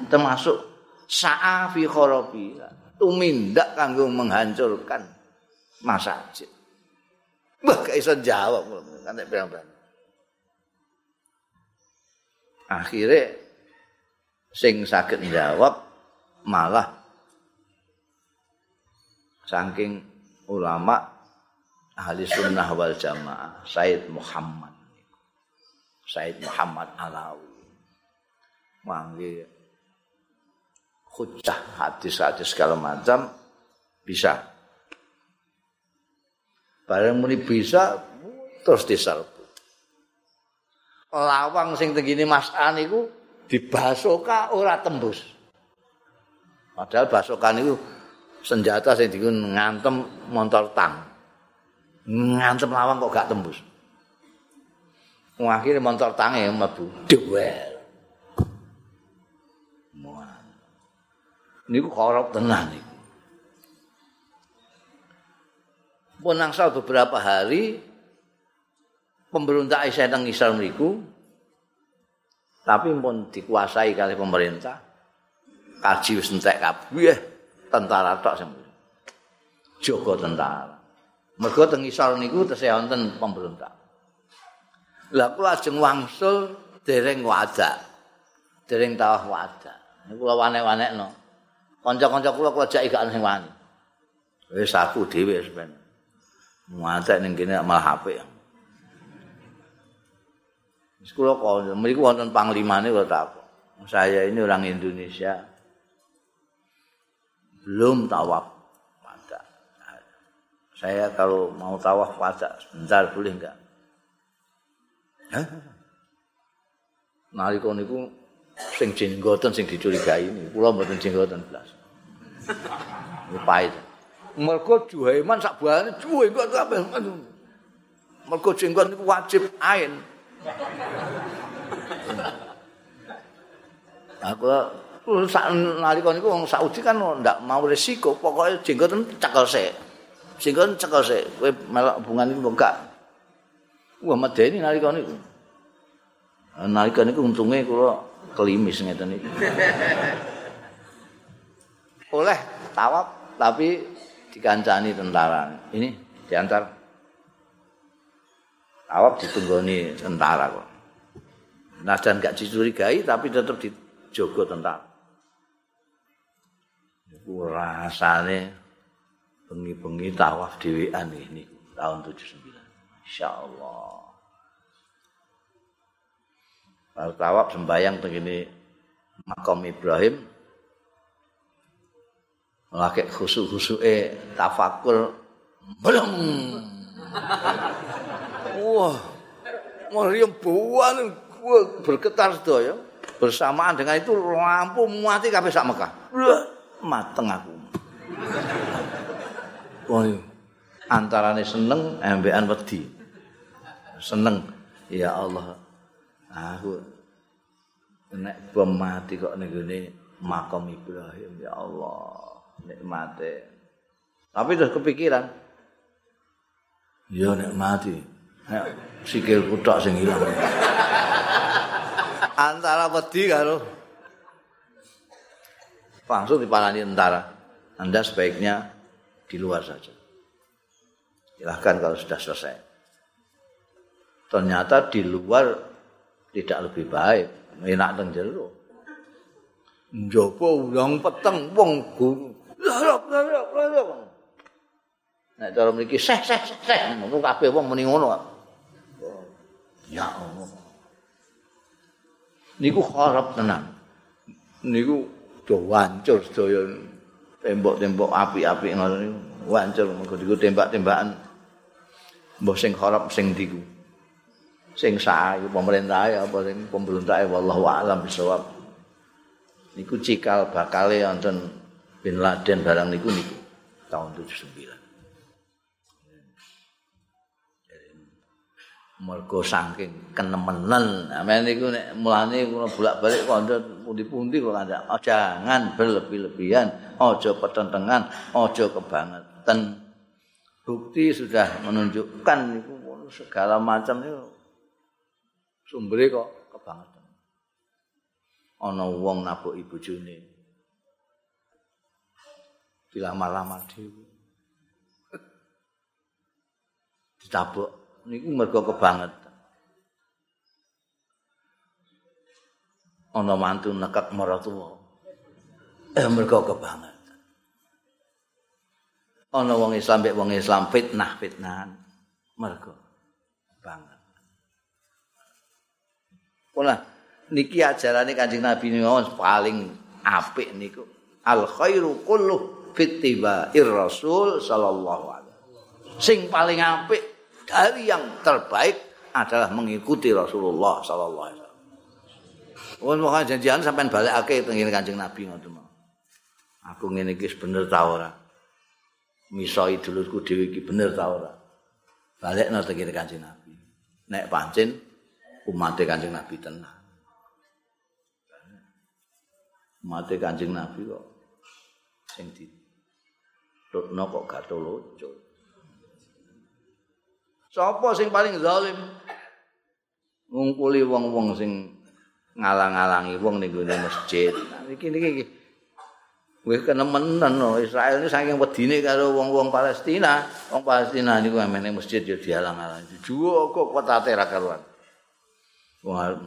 Termasuk sa'a fi kharabiha. Tumindak kanggo menghancurkan masjid. Mbah gak iso jawab kan nek akhirnya sing sakit jawab malah saking ulama ahli sunnah wal jamaah Said Muhammad Said Muhammad Alawi manggil hujah hadis-hadis segala macam bisa barang muni bisa terus diserbu lawang sing tenggini Mas An iku dibasoka ora tembus. Padahal basokan itu senjata sing dikun ngantem motor tang. Ngantem lawang kok gak tembus. Akhirnya motor tange mlebu. Duel. Niku korup tenan niku. Pun beberapa hari pemberontak Aisyah teng Israel mriku tapi pun dikuasai kali pemerintah kaji wis entek kabeh. Tentara tok sing jaga tentara. Mergo teng Israel niku tesih wonten pemberontak lah kula ajeng wangsul dereng wadah dereng tawah wadah niku kula wane-wanekno kanca-kanca kula kula jek gak sing wani wis aku dhewe sampeyan Muatek ning kene malah HP. Sekolah kau, mereka wonten panglimane kok tak. Saya ini orang Indonesia, belum tawaf pada. Saya kalau mau tawaf pada sebentar boleh enggak? Hah? Nalika niku sing jenggoten sing dicurigai ini, kula mboten jenggoten blas. Pahit. Mergo juheman sak buane juhe kok kabeh. Mergo jenggot niku wajib ain. Aku sak nalika niku wong Saudi kan ndak mau resiko, pokoke jenggoten cekel sik. Jenggoten cekel sik, kowe melok hubungan iku enggak. Wah medeni nalika niku. Nalika niku untunge kula kelimis ngeten iki. Oleh tawaf tapi dikancani tentara. Ini diantar awak ditunggoni tentara kok. Nah gak dicurigai tapi tetap dijogo tentara. Iku rasane bengi-bengi tawaf dhewean ini. tahun 79 insyaallah. Kalau tawab sembayang begini makam Ibrahim. Lagi khusuk-khusuke tafakur belum wah Maryam buan bergetar sedaya bersamaan dengan itu lampu mati kabeh sak Mekah. Mateng aku. Wah antarane seneng embekan wedi seneng. Ya Allah. Aku nek bom mati kok ning makam Ibrahim ya Allah. Nikmate. Tapi terus kepikiran. Ya nek mati. Nek sikil kutok sing ilang antara wedi karo? Langsung dipalani tentara. Anda sebaiknya di luar saja. Silahkan kalau sudah selesai ternyata di luar tidak lebih baik. Enak teng jero. Njaba urang peteng wong guru nek cara mriki seh seh seh ngono kabeh wong muni ngono. Ya Allah. Niku harap tenan. Niku do wancur sedaya tembok-tembok api-api ngono niku. Wancur mergo tembak-tembakan. Mbah sing harap sing diku sing sae pemerintah apa sing pemberontak wallahu a'lam bisawab niku cikal bakale wonten Bin Laden barang niku niku tahun 79. Mergo saking kenemenen. Amen niku nek mulane kula bolak-balik kanca pundi-pundi kok kanca oh, jangan berlebih-lebihan, aja petentengan, aja kebangetan. Bukti sudah menunjukkan niku segala macam niku sumbere kok kebangetan. Ana wong nabuk ibu june. dilamar-lamar dhewe. Ditabuk niku mergo kebangetan. Ana mantu nekat maratuwa. Eh mergo kebangetan. Ana wong Islam mek wong Islam fitnah fitnahan mergo Pola niki ajarane Kanjeng Nabi niku paling apik niku. Al khairu kulluh fitiba Rasul sallallahu alaihi Sing paling apik dari yang terbaik adalah mengikuti Rasulullah sallallahu alaihi wasallam. Wong janjian sampean balekake teng Kanjeng Nabi ngoten Aku ngene iki bener ta ora? Misoi dulurku dhewe iki bener ta ora? Balekno teng Kanjeng Nabi. Nek pancen umat Kanjeng Nabi tenang. Umat Kanjeng Nabi kok sing di Rutno kok gato lucu. Sopo sing paling zalim? Ngumpuli wong-wong sing ngalang-alangi wong ning gone masjid. Iki niki iki. Wis kenemenen no. Israel ini saking wedine karo wong-wong Palestina. Wong Palestina niku amene masjid ya dialang-alangi. Juwo kok ketate ra karuan. Wong arep.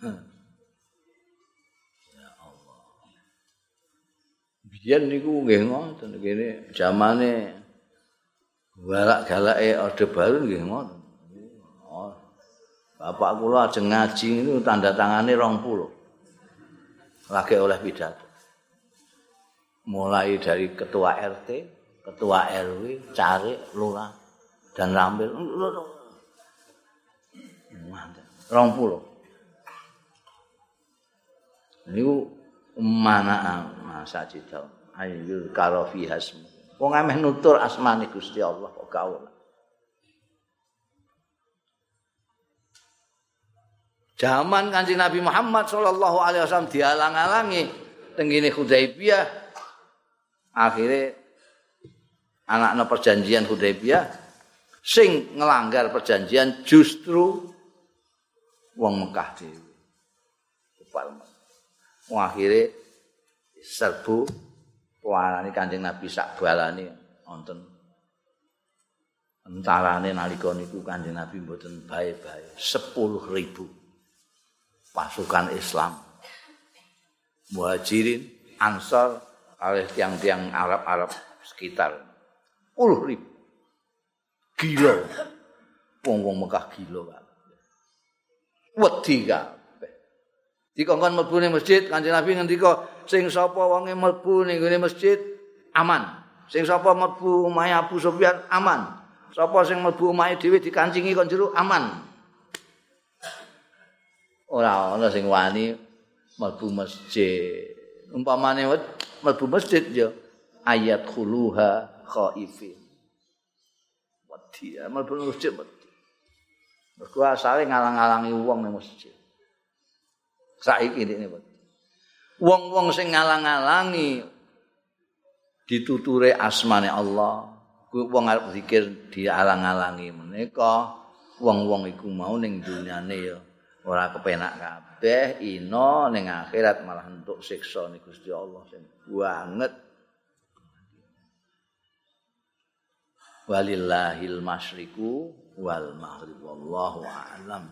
Hmm. Biyen niku nggih ngoten kene zamane galak-galake orde baru nggih ngoten. Oh. Bapak kula ajeng ngaji niku tanda tangane 20. Lagi oleh pidato. Mulai dari ketua RT, ketua RW, cari lurah dan rampil. Mantap. 20. Niku mana masa cita ayo karo fi hasmu wong ameh nutur asmane Gusti Allah kok gaul Zaman Kanjeng Nabi Muhammad sallallahu alaihi wasallam dialang-alangi tenggine Hudaibiyah akhirnya anaknya perjanjian Hudaibiyah sing ngelanggar perjanjian justru wong Mekah dhewe. Wong akhirnya serbu warani Kanjeng Nabi sak balane wonten entarane nalika niku Kanjeng Nabi mboten bae-bae. 10.000 pasukan Islam. Muhajirin Ansar oleh tiang-tiang Arab-Arab sekitar. Puluh ribu. Gila. Wong-wong Mekah gila kan wedi kabeh dikongkon mlebu ning masjid Kanjeng Nabi ngendika sing sapa wonge mlebu ning masjid aman. Sing sapa mlebu omahe Abu Sufyan aman. Sapa sing mlebu omahe dhewe dikancingi kon jero aman. Ora ana sing wani mlebu masjid. Umpamane mlebu masjid ya ayat khuluha khaifin. Wedi mlebu masjid wedi mergo asale ngalang-alangi wong ning masjid. Saiki ini wedi wong-wong sing ngalang-alangi dituture asmane Allah. Wong arep zikir dialang-alangi menika wong-wong iku mau ning dunyane ya ora kepenak kabeh ino ning akhirat malah entuk siksa ning Gusti Allah sing banget. Walillahil masyriku wal maghrib. Wallahu a'lam